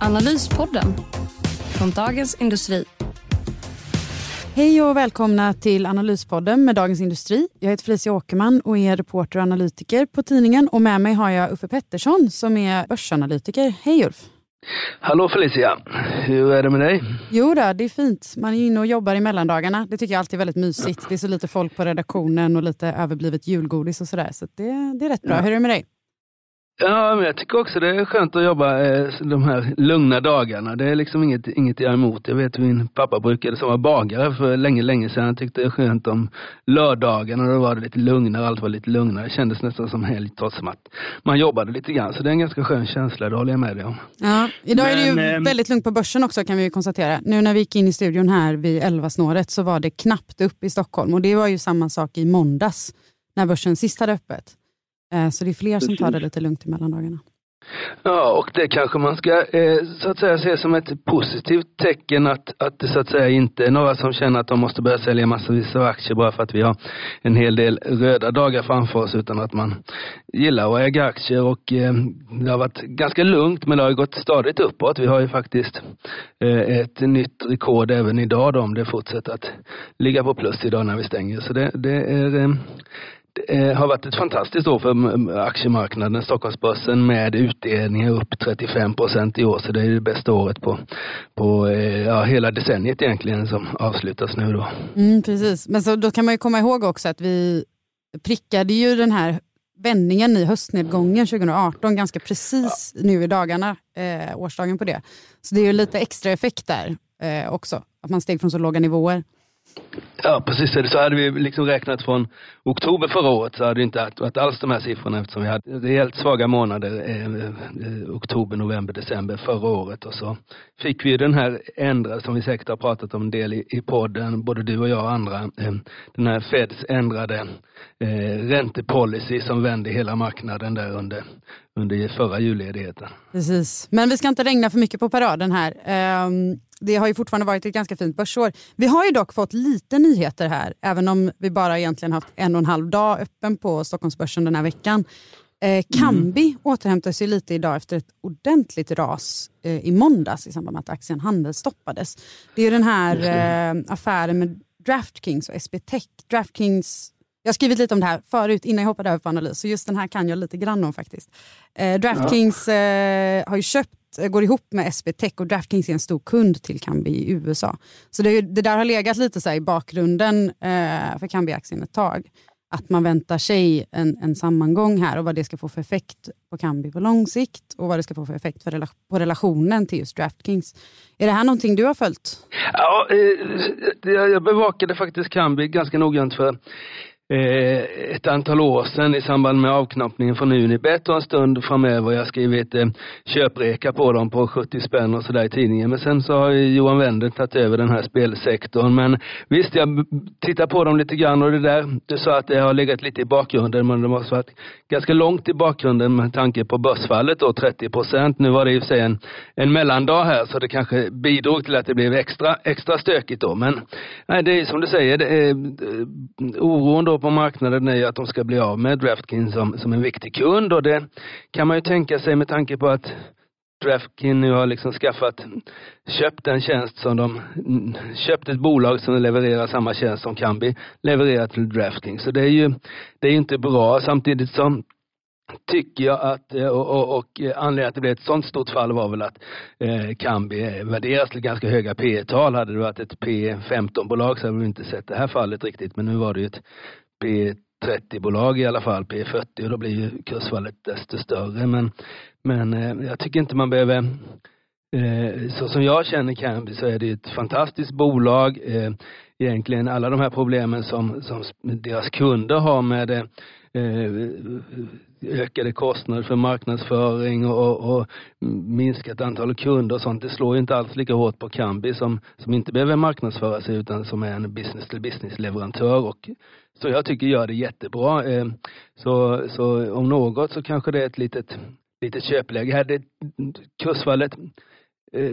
Analyspodden från Dagens Industri. Hej och välkomna till Analyspodden med Dagens Industri. Jag heter Felicia Åkerman och är reporter och analytiker på tidningen. Och med mig har jag Uffe Pettersson som är börsanalytiker. Hej Ulf! Hallå Felicia! Hur är det med dig? Jo då, det är fint. Man är inne och jobbar i mellandagarna. Det tycker jag alltid är väldigt mysigt. Det är så lite folk på redaktionen och lite överblivet julgodis och sådär. Så det, det är rätt bra. Ja. Hur är det med dig? Ja, men jag tycker också det är skönt att jobba eh, de här lugna dagarna. Det är liksom inget, inget jag är emot. Jag vet min pappa brukade som var bagare för länge, länge sedan. Han tyckte det var skönt om lördagen och då var det lite lugnare, allt var lite lugnare. Det kändes nästan som helg trots som att man jobbade lite grann. Så det är en ganska skön känsla, det håller jag med dig om. Ja, idag är det ju Men, ehm, väldigt lugnt på börsen också kan vi ju konstatera. Nu när vi gick in i studion här vid 11-snåret så var det knappt upp i Stockholm och det var ju samma sak i måndags när börsen sist hade öppet. Eh, Så det är fler som tar det lite lugnt i mellandagarna. Ja, och det kanske man ska eh, så att säga se som ett positivt tecken att, att det så att säga inte är några som känner att de måste börja sälja massvis av aktier bara för att vi har en hel del röda dagar framför oss utan att man gillar att äga aktier och eh, det har varit ganska lugnt men det har ju gått stadigt uppåt. Vi har ju faktiskt eh, ett nytt rekord även idag då, om det fortsätter att ligga på plus idag när vi stänger. Så det, det är eh, det eh, har varit ett fantastiskt år för mm, aktiemarknaden, Stockholmsbörsen med utdelningar upp 35 procent i år. Så det är det bästa året på, på eh, ja, hela decenniet egentligen som avslutas nu då. Mm, precis, men så då kan man ju komma ihåg också att vi prickade ju den här vändningen i höstnedgången 2018 ganska precis nu i dagarna, eh, årsdagen på det. Så det är ju lite extra effekt där eh, också, att man steg från så låga nivåer. Ja precis, så hade vi liksom räknat från oktober förra året så hade det inte varit alls de här siffrorna eftersom vi hade rejält svaga månader eh, eh oktober, november, december förra året och så fick vi den här ändrade, som vi säkert har pratat om en del i, i podden, både du och jag och andra, eh, den här Feds ändrade eh, räntepolicy som vände hela marknaden där under, under förra julledigheten. Precis, men vi ska inte regna för mycket på paraden här. Um det har ju fortfarande varit ett ganska fint börsår. Vi har ju dock fått lite nyheter här, även om vi bara egentligen haft en och en halv dag öppen på Stockholmsbörsen den här veckan. Eh, Kambi återhämtar sig lite idag efter ett ordentligt ras eh, i måndags i samband med att aktien handelsstoppades. Det är ju den här eh, affären med Draftkings och SB Tech. Draftkings jag har skrivit lite om det här förut innan jag hoppade över på analys, så just den här kan jag lite grann om faktiskt. Eh, Draftkings eh, har ju köpt, Eh, går ihop med SB Tech och Draftkings är en stor kund till Kambi i USA. Så det, det där har legat lite så här i bakgrunden eh, för Kambi-aktien ett tag. Att man väntar sig en, en sammangång här och vad det ska få för effekt på Kambi på lång sikt och vad det ska få för effekt för rela- på relationen till just Draftkings. Är det här någonting du har följt? Ja, eh, jag jag bevakade faktiskt Kambi ganska noggrant för eh, ett antal år sedan i samband med avknoppningen från Unibet och en stund framöver. Jag har skrivit eh, köpreka på dem på 70 spänn och sådär i tidningen. Men sen så har Johan Wender tagit över den här spelsektorn. Men visst, jag tittar på dem lite grann och det där, du sa att det har legat lite i bakgrunden men det måste varit ganska långt i bakgrunden med tanke på börsfallet då, 30 procent. Nu var det i och för sig en, en mellandag här så det kanske bidrog till att det blev extra, extra stökigt då. Men nej, det är som du säger, det är, eh, oron då på marknaden är ju att de ska bli av med Draftkins som, som en viktig kund. Och det kan man ju tänka sig med tanke på att Draftkin nu har liksom skaffat, köpt en tjänst som de, köpt ett bolag som levererar samma tjänst som Kambi levererar till Draftkings. Så det är ju, det är inte bra. Samtidigt som tycker jag att, eh, och, och, och eh, anledningen till att det blev ett sånt stort fall var väl att eh, Kambi eh, värderas till ganska höga P tal Hade det varit ett P15-bolag så hade vi inte sett det här fallet riktigt, men nu var det ju ett P30-bolag i alla fall, P40, och då blir ju kursfallet desto större. Men, men eh, jag tycker inte man behöver eh, så som jag känner Kambi så är det ett fantastiskt bolag. Eh, egentligen alla de här problemen som, som deras kunder har med, Eh, ökade kostnader för marknadsföring och, och minskat antal kunder och sånt. Det slår ju inte alls lika hårt på Kambi som, som inte behöver marknadsföra sig utan som är en business to business leverantör och så jag tycker gör det jättebra. Eh, så, så om något så kanske det är ett litet, litet köpläge här. Det, kursfallet Eh,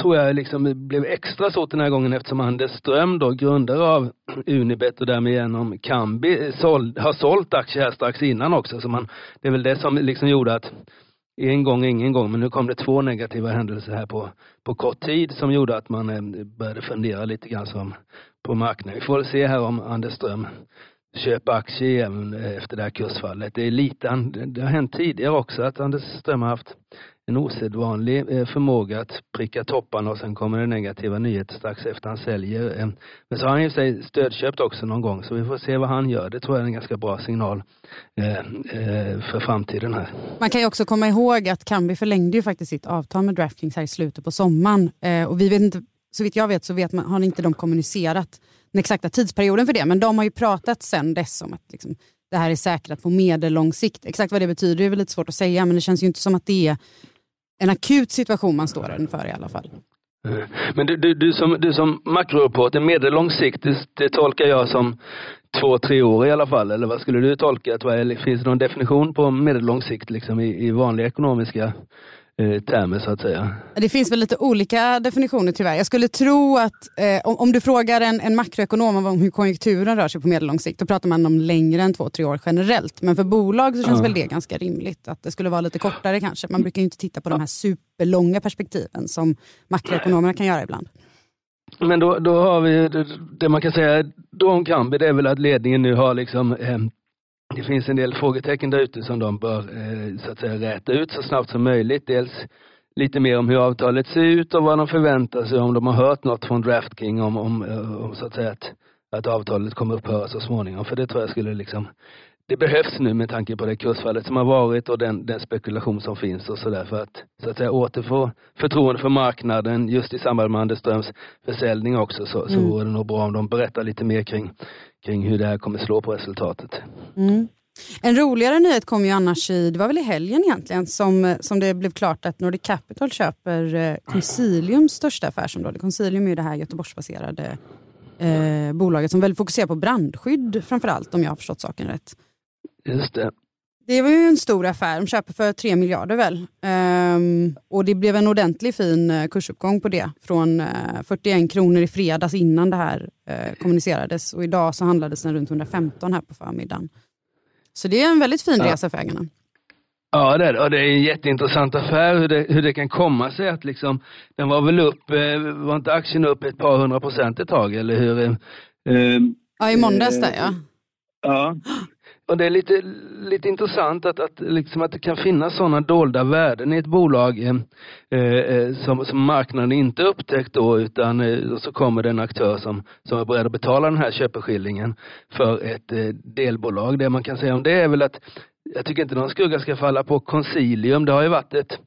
tror jag liksom blev extra så den här gången eftersom Anders Ström då, grundare av Unibet och därmed genom Kambi, eh, såld, har sålt aktier här strax innan också. Så man, det är väl det som liksom gjorde att en gång, ingen gång, men nu kom det två negativa händelser här på, på kort tid som gjorde att man eh, började fundera lite grann som på marknaden. Vi får väl se här om Anders Ström köper aktier igen efter det här kursfallet. Det är lite, det har hänt tidigare också att Anders Ström har haft en osedvanlig eh, förmåga att pricka topparna och sen kommer det negativa nyheter strax efter han säljer. Men så har han ju sig stödköpt också någon gång så vi får se vad han gör. Det tror jag är en ganska bra signal eh, eh, för framtiden här. Man kan ju också komma ihåg att Kambi förlängde ju faktiskt sitt avtal med Draftkings här i slutet på sommaren och vi vet inte, så vitt jag vet så vet man, har inte de kommunicerat den exakta tidsperioden för det men de har ju pratat sen dess om att liksom, det här är säkrat på medellång sikt. Exakt vad det betyder är väl lite svårt att säga men det känns ju inte som att det är en akut situation man står inför i alla fall. Eh, men du, du, du som, du som makroreporter, medellång sikt, det, det tolkar jag som två, tre år i alla fall, eller vad skulle du tolka? Finns det någon definition på medellång sikt liksom i, i vanliga ekonomiska termer så att säga. Det finns väl lite olika definitioner tyvärr. Jag skulle tro att eh, om, om, du frågar en, en makroekonom om hur konjunkturen rör sig på medellång sikt, då pratar man om längre än två, tre år generellt. Men för bolag så känns ja. väl det ganska rimligt, att det skulle vara lite kortare kanske. Man brukar ju inte titta på de här superlånga perspektiven som makroekonomerna kan göra ibland. Men då, då har vi det, det man kan säga, då om Kambi, det är väl att ledningen nu har liksom eh, det finns en del frågetecken där ute som de bör eh, så att säga räta ut så snabbt som möjligt. Dels lite mer om hur avtalet ser ut och vad de förväntar sig, om de har hört något från Draftking om, om, eh, om så att säga att, att avtalet kommer upphöra så småningom. För det tror jag skulle liksom, det behövs nu med tanke på det kursfallet som har varit och den, den spekulation som finns och sådär för att så att säga återfå förtroende för marknaden just i samband med Anders Ströms försäljning också så, så mm. vore det nog bra om de berättar lite mer kring kring hur det här kommer slå på resultatet. Mm. En roligare nyhet kom ju annars i, det var väl i helgen egentligen, som, som det blev klart att Nordic Capital köper eh, Consiliums största affärsområde. Consilium är ju det här Göteborgsbaserade eh, bolaget som väl fokuserar på brandskydd framförallt om jag har förstått saken rätt. Just det. Det var ju en stor affär, de köper för 3 miljarder väl. Ehm, och det blev en ordentlig fin eh, kursuppgång på det. Från eh, 41 kronor i fredags innan det här eh, kommunicerades och idag så handlades den runt 115 här på förmiddagen. Så det är en väldigt fin ja. resa för ägarna. Ja, det är, och det är en jätteintressant affär hur det, hur det kan komma sig att liksom, den var väl upp, eh, var inte aktien upp ett par hundra procent ett tag eller hur? Eh, ja, i måndags där ja. Ja, och det är lite, lite intressant att, att, liksom att det kan finnas sådana dolda värden i ett bolag eh, eh, eh, som, som marknaden inte upptäckt då utan eh, så kommer det en aktör som, som är beredd att betala den här köpeskillingen för ett eh, delbolag. Det man kan säga om det är väl att jag tycker inte någon skugga ska falla på Consilium. Det har ju varit ett,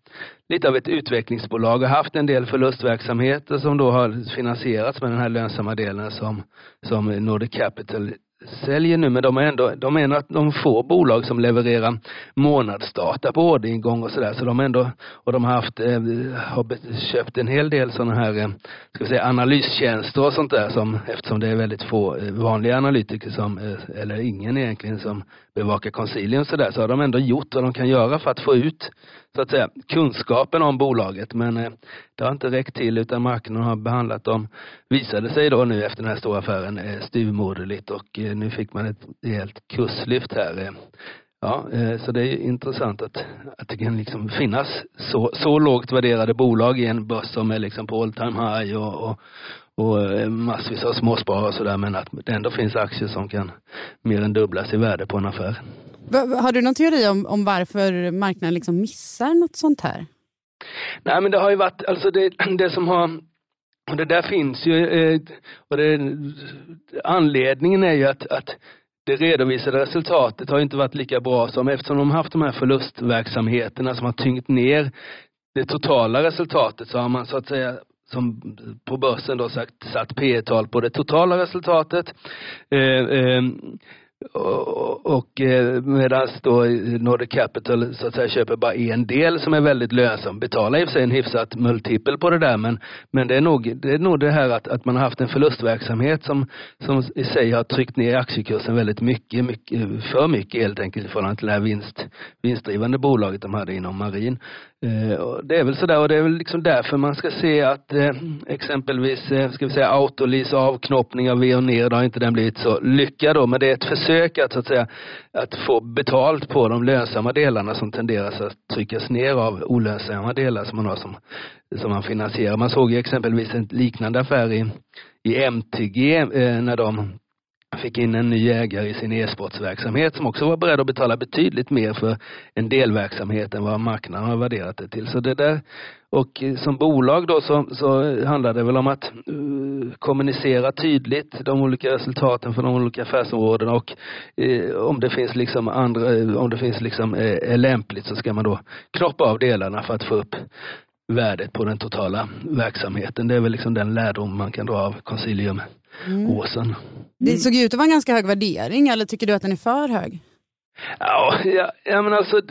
lite av ett utvecklingsbolag och haft en del förlustverksamheter som då har finansierats med den här lönsamma delen som, som Nordic Capital säljer nu, men de är ändå, de är en av de få bolag som levererar månadsdata på orderingång och sådär. Så de ändå, och de har haft, eh, har köpt en hel del sådana här, eh, ska vi säga analystjänster och sånt där som, eftersom det är väldigt få eh, vanliga analytiker som, eh, eller ingen egentligen som bevakar Consilium sådär, så har de ändå gjort vad de kan göra för att få ut så att säga, kunskapen om bolaget. Men eh, det har inte räckt till utan marknaden har behandlat dem, visade sig då nu efter den här stora affären, eh, styvmoderligt och eh, nu fick man ett rejält kurslyft här. Eh. Ja, eh, så det är intressant att, att det kan liksom finnas så, så lågt värderade bolag i en börs som är liksom på all time high och, och, och eh, massvis av småsparare och sådär men att det ändå finns aktier som kan mer än dubblas i värde på en affär. Har du någon teori om, om varför marknaden liksom missar något sånt här? Nej men det har ju varit, alltså det, det som har och det där finns ju, eh, och det, anledningen är ju att, att det redovisade resultatet har inte varit lika bra som eftersom de haft de här förlustverksamheterna som har tyngt ner det totala resultatet så har man så att säga som på börsen då sagt satt P tal på det totala resultatet. Eh, eh, och, och eh, medan då Nordic Capital så att säga köper bara en del som är väldigt lönsam. Betalar i och för sig en hyfsat multipel på det där men, men det är nog det, är nog det här att, att man har haft en förlustverksamhet som, som i sig har tryckt ner aktiekursen väldigt mycket, mycket för mycket helt enkelt i förhållande till det här vinst, vinstdrivande bolaget de hade inom marin. Eh, det är väl sådär och det är väl liksom därför man ska se att eh, exempelvis, eh, ska vi säga Autolis avknoppning av Veoneer, då har inte den blivit så lyckad då, men det är ett försök att så att säga att få betalt på de lönsamma delarna som tenderar att tryckas ner av olönsamma delar som man har som, som man finansierar. Man såg ju exempelvis en liknande affär i, i MTG eh, när de fick in en ny ägare i sin e-sportsverksamhet som också var beredd att betala betydligt mer för en delverksamhet än vad marknaden har värderat det till. Så det där, och som bolag då så, så handlar det väl om att uh, kommunicera tydligt de olika resultaten för de olika affärsområdena och uh, om det finns liksom andra, uh, om det finns liksom eh, är lämpligt så ska man då knoppa av delarna för att få upp värdet på den totala verksamheten. Det är väl liksom den lärdom man kan dra av Consilium mm. åsen. Det såg ut att vara en ganska hög värdering, eller tycker du att den är för hög? Ja, ja, ja men alltså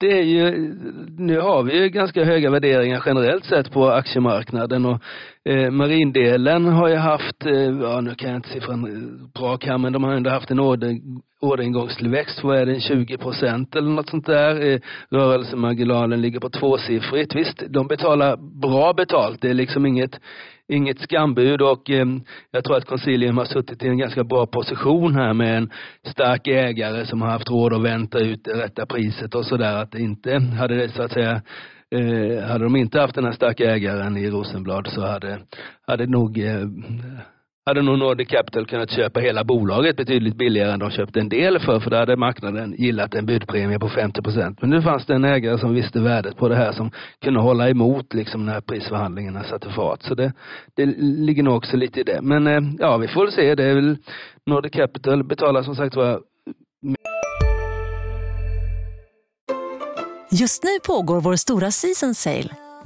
det är ju, nu har vi ju ganska höga värderingar generellt sett på aktiemarknaden och eh, marindelen har ju haft, eh, ja nu kan jag inte siffran bra här, men de har ändå haft en order, orderingångstillväxt, vad är det, 20 procent eller något sånt där. Eh, rörelsemarginalen ligger på tvåsiffrigt. Visst, de betalar bra betalt, det är liksom inget inget skambud och eh, jag tror att Consilium har suttit i en ganska bra position här med en stark ägare som har haft råd att vänta ut det rätta priset och sådär att inte hade det så att säga eh, hade de inte haft den här starka ägaren i Rosenblad så hade, hade nog eh, hade nog Nordic Capital kunnat köpa hela bolaget betydligt billigare än de köpte en del för, för då hade marknaden gillat en budpremie på 50 procent. Men nu fanns det en ägare som visste värdet på det här som kunde hålla emot liksom när prisförhandlingarna satte fart. Så det, det ligger nog också lite i det. Men eh, ja, vi får väl se. Det är väl Nordic Capital betalar som sagt var Just nu pågår vår stora season sale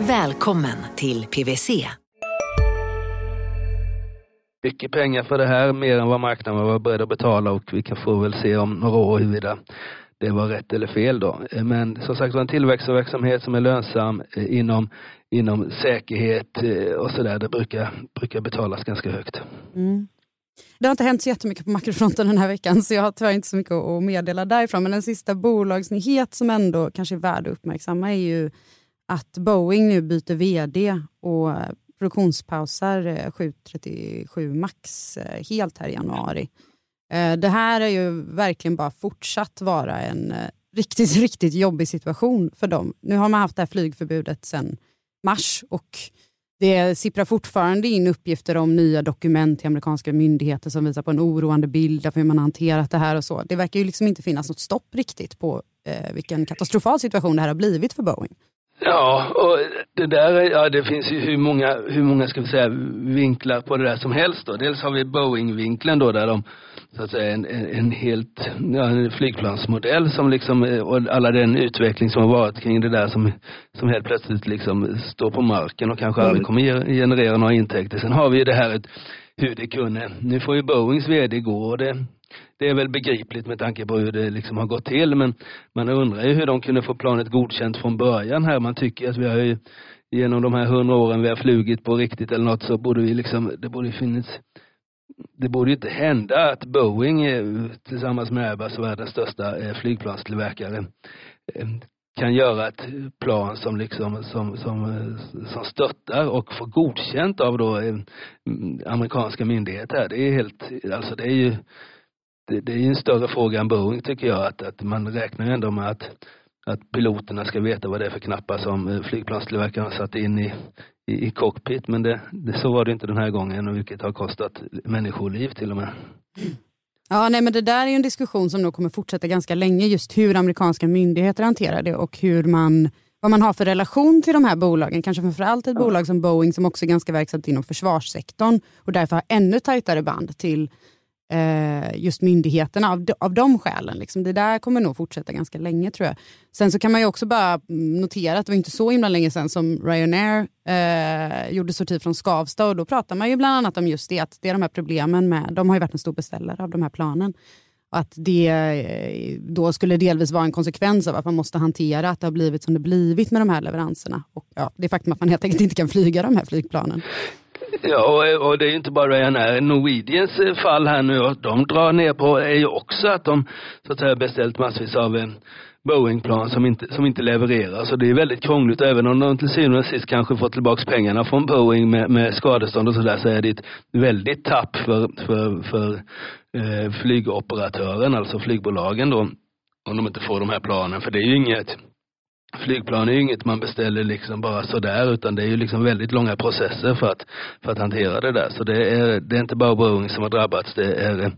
Välkommen till PWC. Mycket pengar för det här, mer än vad marknaden var beredd att betala och vi kan få väl se om några år huruvida det var rätt eller fel då. Men som sagt var en tillväxtverksamhet som är lönsam eh, inom, inom säkerhet eh, och sådär, det brukar, brukar betalas ganska högt. Mm. Det har inte hänt så jättemycket på makrofronten den här veckan så jag har tyvärr inte så mycket att meddela därifrån. Men en sista bolagsnyhet som ändå kanske är värd att uppmärksamma är ju att Boeing nu byter VD och produktionspausar 737 eh, Max eh, helt här i januari. Eh, det här är ju verkligen bara fortsatt vara en riktigt, riktigt jobbig situation för dem. Nu har man haft det här flygförbudet sedan mars och det sipprar fortfarande in uppgifter om nya dokument till amerikanska myndigheter som visar på en oroande bild av hur man har hanterat det här och så. Det verkar ju liksom inte finnas något stopp riktigt på eh, vilken katastrofal situation det här har blivit för Boeing. Ja, och det där, ja det finns ju hur många, hur många ska vi säga vinklar på det där som helst då. Dels har vi Boeing-vinkeln då där de så att säga en, en helt, ja, en flygplansmodell som liksom, och alla den utveckling som har varit kring det där som, som helt plötsligt liksom står på marken och kanske aldrig kommer generera några intäkter. Sen har vi ju det här hur det kunde, nu får ju Boeings vd gå och det, det är väl begripligt med tanke på hur det liksom har gått till men man undrar ju hur de kunde få planet godkänt från början här. Man tycker att vi har ju genom de här hundra åren vi har flugit på riktigt eller något så borde vi liksom, det borde finnas det borde inte hända att Boeing eh, tillsammans med Airbus, världens största eh, flygplanstillverkare, eh, kan göra ett plan som liksom som, som, som stöttar och får godkänt av då amerikanska myndigheter. Det är helt, alltså det är ju det, det är en större fråga än Boeing tycker jag att, att man räknar ju ändå med att att piloterna ska veta vad det är för knappar som flygplanstillverkaren har satt in i, i, i cockpit. Men det, det, så var det inte den här gången, vilket har kostat människoliv till och med. Ja, nej, men det där är en diskussion som nog kommer fortsätta ganska länge, just hur amerikanska myndigheter hanterar det och hur man, vad man har för relation till de här bolagen. Kanske framförallt ett ja. bolag som Boeing som också är ganska verksamt inom försvarssektorn och därför har ännu tajtare band till eh, just myndigheterna av, av de skälen. Liksom. Det där kommer nog fortsätta ganska länge tror jag. Sen så kan man ju också bara notera att det var inte så himla länge sedan som Ryanair eh, gjorde sorti från Skavsta och då pratar man ju bland annat om just det, att det är de här problemen med, de har ju varit en stor beställare av de här planen. att det eh, då skulle delvis vara en konsekvens av att man måste hantera att det har blivit som det blivit med de här leveranserna. Och ja, det faktum att man helt enkelt inte kan flyga de här flygplanen. Ja, och, och, det är ju inte bara Ryanair. Norwegians eh, fall här nu, och de drar ner på, är ju också att de så att säga beställt massvis av eh, Boeing-plan som inte, som inte levererar. Så det är väldigt krångligt. Även om de till syvende och sist kanske får tillbaka pengarna från Boeing med, med skadestånd och sådär så är det ett väldigt tapp för, för, för eh, flygoperatören, alltså flygbolagen då. Om de inte får de här planen. För det är ju inget flygplan är ju inget man beställer liksom bara sådär utan det är ju liksom väldigt långa processer för att, för att hantera det där. Så det är, det är inte bara Boeing som har drabbats, det är eh,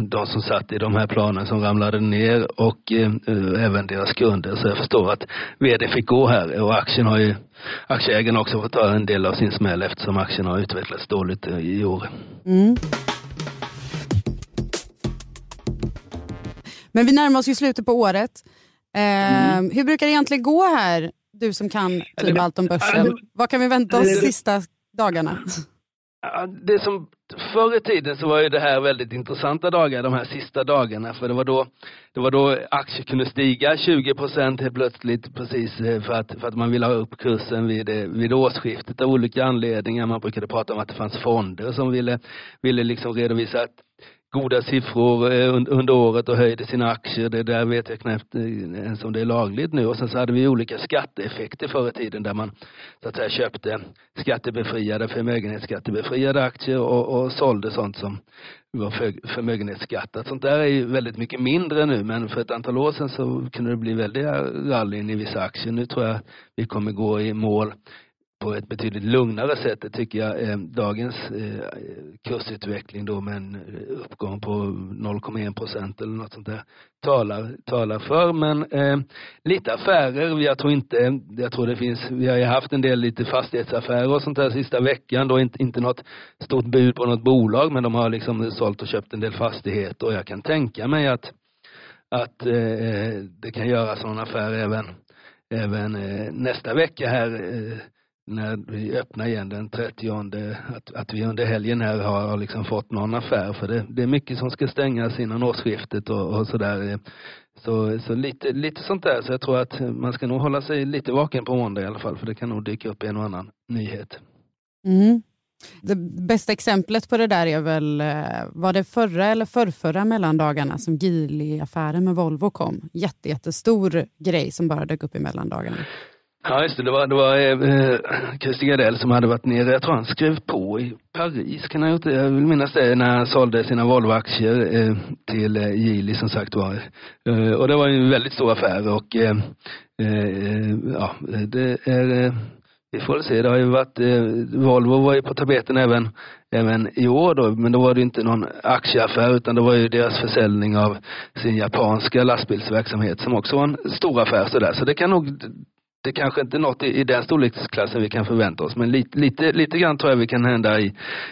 de som satt i de här planen som ramlade ner och eh, även deras kunder. Så jag förstår att vd fick gå här och aktien har ju, aktieägarna också fått ta en del av sin smäll eftersom aktien har utvecklats dåligt eh, i år. Mm. Men vi närmar oss ju slutet på året. Mm. Eh, hur brukar det egentligen gå här, du som kan typ allt om börsen? Vad kan vi vänta oss de sista dagarna? Det som förr i tiden så var ju det här väldigt intressanta dagar, de här sista dagarna, för det var då, det var då aktier kunde stiga 20 procent helt plötsligt precis eh, för att, för att man ville ha upp kursen vid, eh, vid årsskiftet av olika anledningar. Man brukade prata om att det fanns fonder som ville, ville liksom redovisa goda siffror eh, under året och höjde sina aktier. Det där vet jag knappt eh, ens om det är lagligt nu. Och sen så hade vi olika skatteeffekter förr i tiden där man så att säga köpte skattebefriade, förmögenhetsskattebefriade aktier och, och sålde sånt som var för, förmögenhetsskattat. Sånt där är ju väldigt mycket mindre nu men för ett antal år sedan så kunde det bli väldiga rallyn i vissa aktier. Nu tror jag vi kommer gå i mål på ett betydligt lugnare sätt. Det tycker jag eh, dagens eh, kursutveckling då med en eh, uppgång på 0,1 procent eller något sånt där talar, talar för. Men eh, lite affärer, jag tror inte, jag tror det finns, vi har ju haft en del lite fastighetsaffärer och sånt där sista veckan då inte, inte något stort bud på något bolag men de har liksom sålt och köpt en del fastigheter och jag kan tänka mig att att eh, det kan göras sådana affärer även även eh, nästa vecka här eh, när vi öppnar igen den 30 att, att vi under helgen här har liksom fått någon affär för det, det är mycket som ska stängas innan årsskiftet och, och sådär. Så, så lite, lite sånt där. Så jag tror att man ska nog hålla sig lite vaken på måndag i alla fall för det kan nog dyka upp en och annan nyhet. Mm. Det bästa exemplet på det där är väl, eh, var det förra eller förrförra mellandagarna som Geely-affären med Volvo kom? Jätte, jättestor grej som bara dök upp i mellandagarna. Ja, just det. Det var, det var eh, eh, Christer Gardell som hade varit nere, jag tror han skrev på i Paris, kan han ha gjort det? Jag vill minnas det, när han sålde sina Volvo-aktier eh, till eh, Geely som sagt var. Eh, och det var en väldigt stor affär och eh, eh, ja, det är eh, vi får väl se. Det har ju varit, eh, Volvo var ju på tapeten även, även i år då, men då var det inte någon aktieaffär utan det var ju deras försäljning av sin japanska lastbilsverksamhet som också var en stor affär sådär. Så det kan nog det kanske inte är något i, i den storleksklassen vi kan förvänta oss, men lite, lite, lite grann tror jag vi kan hända i,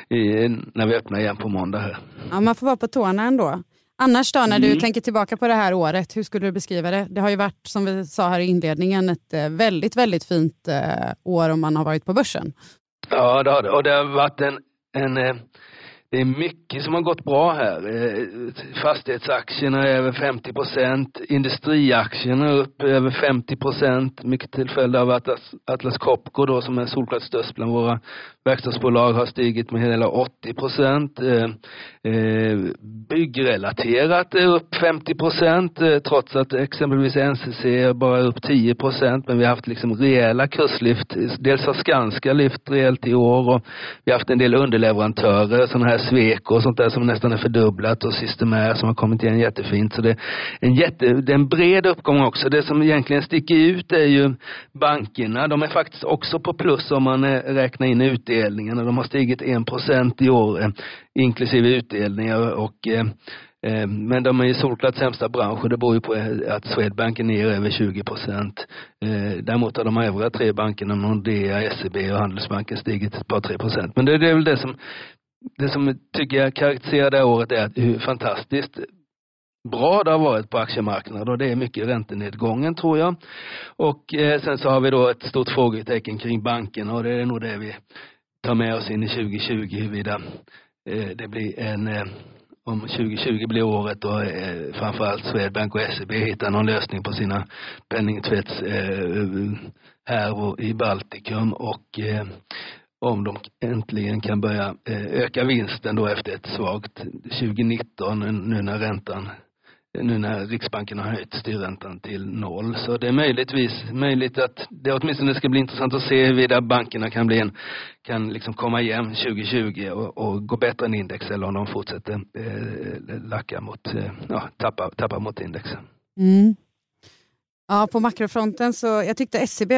i, när vi öppnar igen på måndag här. Ja, man får vara på tårna ändå. Annars då, när du mm. tänker tillbaka på det här året, hur skulle du beskriva det? Det har ju varit, som vi sa här i inledningen, ett eh, väldigt, väldigt fint eh, år om man har varit på börsen. Ja, det har det. Och det har varit en, en eh, det är mycket som har gått bra här. Eh, fastighetsaktierna är över 50 procent, industriaktierna är upp över 50 procent, mycket till följd av att Atlas Copco då som är solklart störst bland våra verkstadsbolag har stigit med hela 80 procent. Eh, eh, byggrelaterat är upp 50 procent trots att exempelvis NCC är bara upp 10 procent men vi har haft liksom rejäla kurslyft. Dels har Skanska lyft rejält i år och vi har haft en del underleverantörer, sådana här Sweco och sånt där som nästan är fördubblat och Systemair som har kommit igen jättefint. Så det är en, jätte, det är en bred uppgång också. Det som egentligen sticker ut är ju bankerna. De är faktiskt också på plus om man eh, räknar in utdelningarna. De har stigit 1% i år eh, inklusive utdelningar och eh, men de är ju solklart sämsta branschen. det beror ju på att Swedbank är ner över 20 procent. Däremot har de övriga tre bankerna, Nordea, SEB och Handelsbanken stigit ett par tre procent. Men det, är väl det som, det som tycker jag karaktäriserar det här året är hur fantastiskt bra det har varit på aktiemarknaden och det är mycket räntenedgången tror jag. Och eh, sen så har vi då ett stort frågetecken kring bankerna och det är nog det vi tar med oss in i 2020 huruvida eh, det blir en eh, om 2020 blir året och eh, framförallt Swedbank och SEB hittar någon lösning på sina penningtvätts eh, här i Baltikum och eh, om de äntligen kan börja eh, öka vinsten då efter ett svagt 2019 nu när räntan nu när Riksbanken har höjt styrräntan till noll. Så det är möjligtvis möjligt att det åtminstone ska bli intressant att se huruvida bankerna kan bli en, kan liksom komma igen 2020 och, och gå bättre än index eller om de fortsätter eh, lacka mot, eh, ja, tappa, tappa mot index. Mm. Ja, på makrofronten så, jag tyckte SCB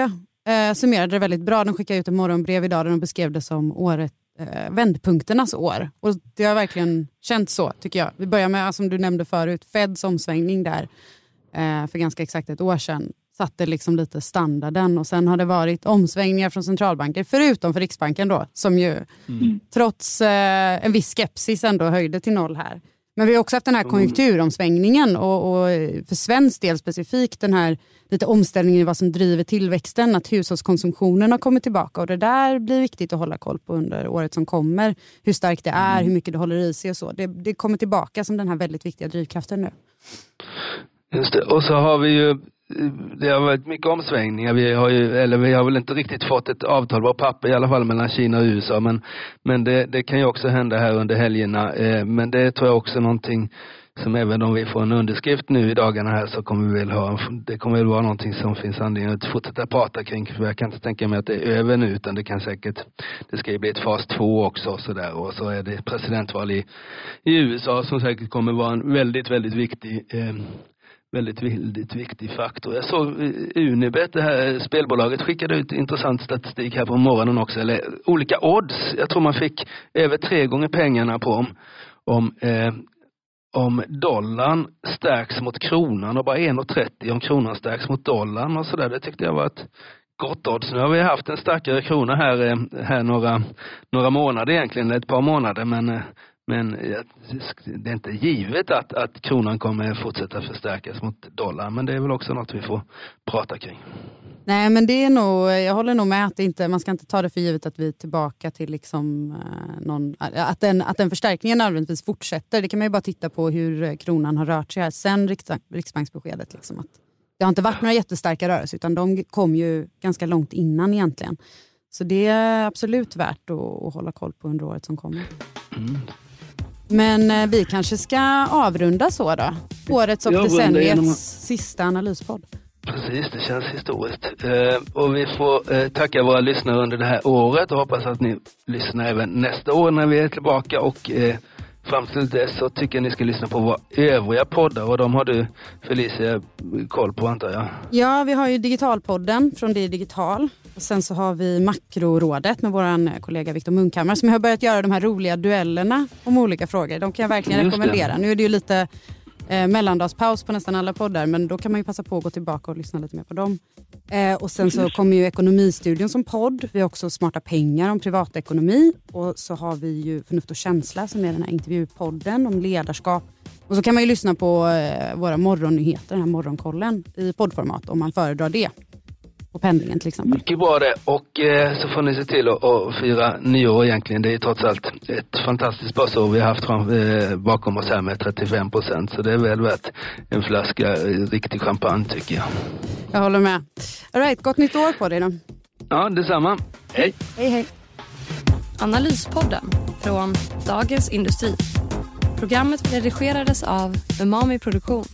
eh, summerade det väldigt bra. De skickade ut ett morgonbrev idag där de beskrev det som året eh, vändpunkternas år. Och Det har verkligen känts så, tycker jag. Vi börjar med, som du nämnde förut, Feds omsvängning där eh, för ganska exakt ett år sedan satte liksom lite standarden och sen har det varit omsvängningar från centralbanker, förutom för Riksbanken då, som ju mm. trots eh, en viss skepsis ändå höjde till noll här. Men vi har också haft den här mm. konjunkturomsvängningen och, och för svensk del specifikt den här lite omställningen i vad som driver tillväxten, att hushållskonsumtionen har kommit tillbaka och det där blir viktigt att hålla koll på under året som kommer. Hur starkt det är, mm. hur mycket det håller i sig och så. Det, det kommer tillbaka som den här väldigt viktiga drivkraften nu. Just det. Och så har vi ju det har varit mycket omsvängningar. Vi har ju, eller vi har väl inte riktigt fått ett avtal på papper i alla fall mellan Kina och USA men, men det, det kan ju också hända här under helgerna. Eh, men det tror jag också är någonting som även om vi får en underskrift nu i dagarna här så kommer vi väl ha, det kommer väl vara någonting som finns anledning att fortsätta prata kring. För jag kan inte tänka mig att det är över nu utan det kan säkert, det ska ju bli ett fas två också och sådär och så är det presidentval i, i USA som säkert kommer vara en väldigt, väldigt viktig eh, väldigt, väldigt viktig faktor. Jag såg eh, Unibet, det här spelbolaget, skickade ut intressant statistik här på morgonen också, eller olika odds. Jag tror man fick över tre gånger pengarna på om, om eh, om dollarn stärks mot kronan och bara 1,30 om kronan stärks mot dollarn och sådär. Det tyckte jag var ett gott odds. Nu har vi haft en starkare krona här, eh, här några, några månader egentligen, ett par månader, men eh, men det är inte givet att, att kronan kommer fortsätta förstärkas mot dollarn. Men det är väl också något vi får prata kring. Nej, men det är nog, jag håller nog med att inte, man ska inte ta det för givet att vi är tillbaka till liksom, eh, någon, att, den, att den förstärkningen nödvändigtvis fortsätter. Det kan man ju bara titta på hur kronan har rört sig här sen Riksbanksbeskedet. Liksom, att det har inte varit några jättestarka rörelser utan de kom ju ganska långt innan egentligen. Så det är absolut värt att, att hålla koll på under året som kommer. Mm. Men eh, vi kanske ska avrunda så då. Årets och decenniets genom... sista analyspodd. Precis, det känns historiskt. Eh, och vi får eh, tacka våra lyssnare under det här året och hoppas att ni lyssnar även nästa år när vi är tillbaka. Och eh, fram till dess så tycker jag ni ska lyssna på våra övriga poddar och de har du Felicia koll på antar jag? Ja, vi har ju Digitalpodden från Det Digital. Och sen så har vi Makrorådet med vår kollega Viktor Munkhammar som har börjat göra de här roliga duellerna om olika frågor. De kan jag verkligen Just rekommendera. Det. Nu är det ju lite eh, mellandagspaus på nästan alla poddar men då kan man ju passa på att gå tillbaka och lyssna lite mer på dem. Eh, och sen så kommer ju Ekonomistudion som podd. Vi har också Smarta pengar om privatekonomi och så har vi ju Förnuft och känsla som är den här intervjupodden om ledarskap. Och så kan man ju lyssna på eh, våra morgonnyheter, den här morgonkollen i poddformat om man föredrar det på pendlingen till exempel. Mycket bra det. Och eh, så får ni se till att, att fira nyår egentligen. Det är trots allt ett fantastiskt börsår vi har haft fram, eh, bakom oss här med 35 procent. Så det är väl värt en flaska eh, riktig champagne tycker jag. Jag håller med. All right, gott nytt år på dig då. Ja, detsamma. Hej. Hej, hej. Analyspodden från Dagens Industri. Programmet redigerades av Umami Produktion.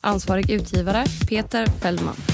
Ansvarig utgivare Peter Fellman.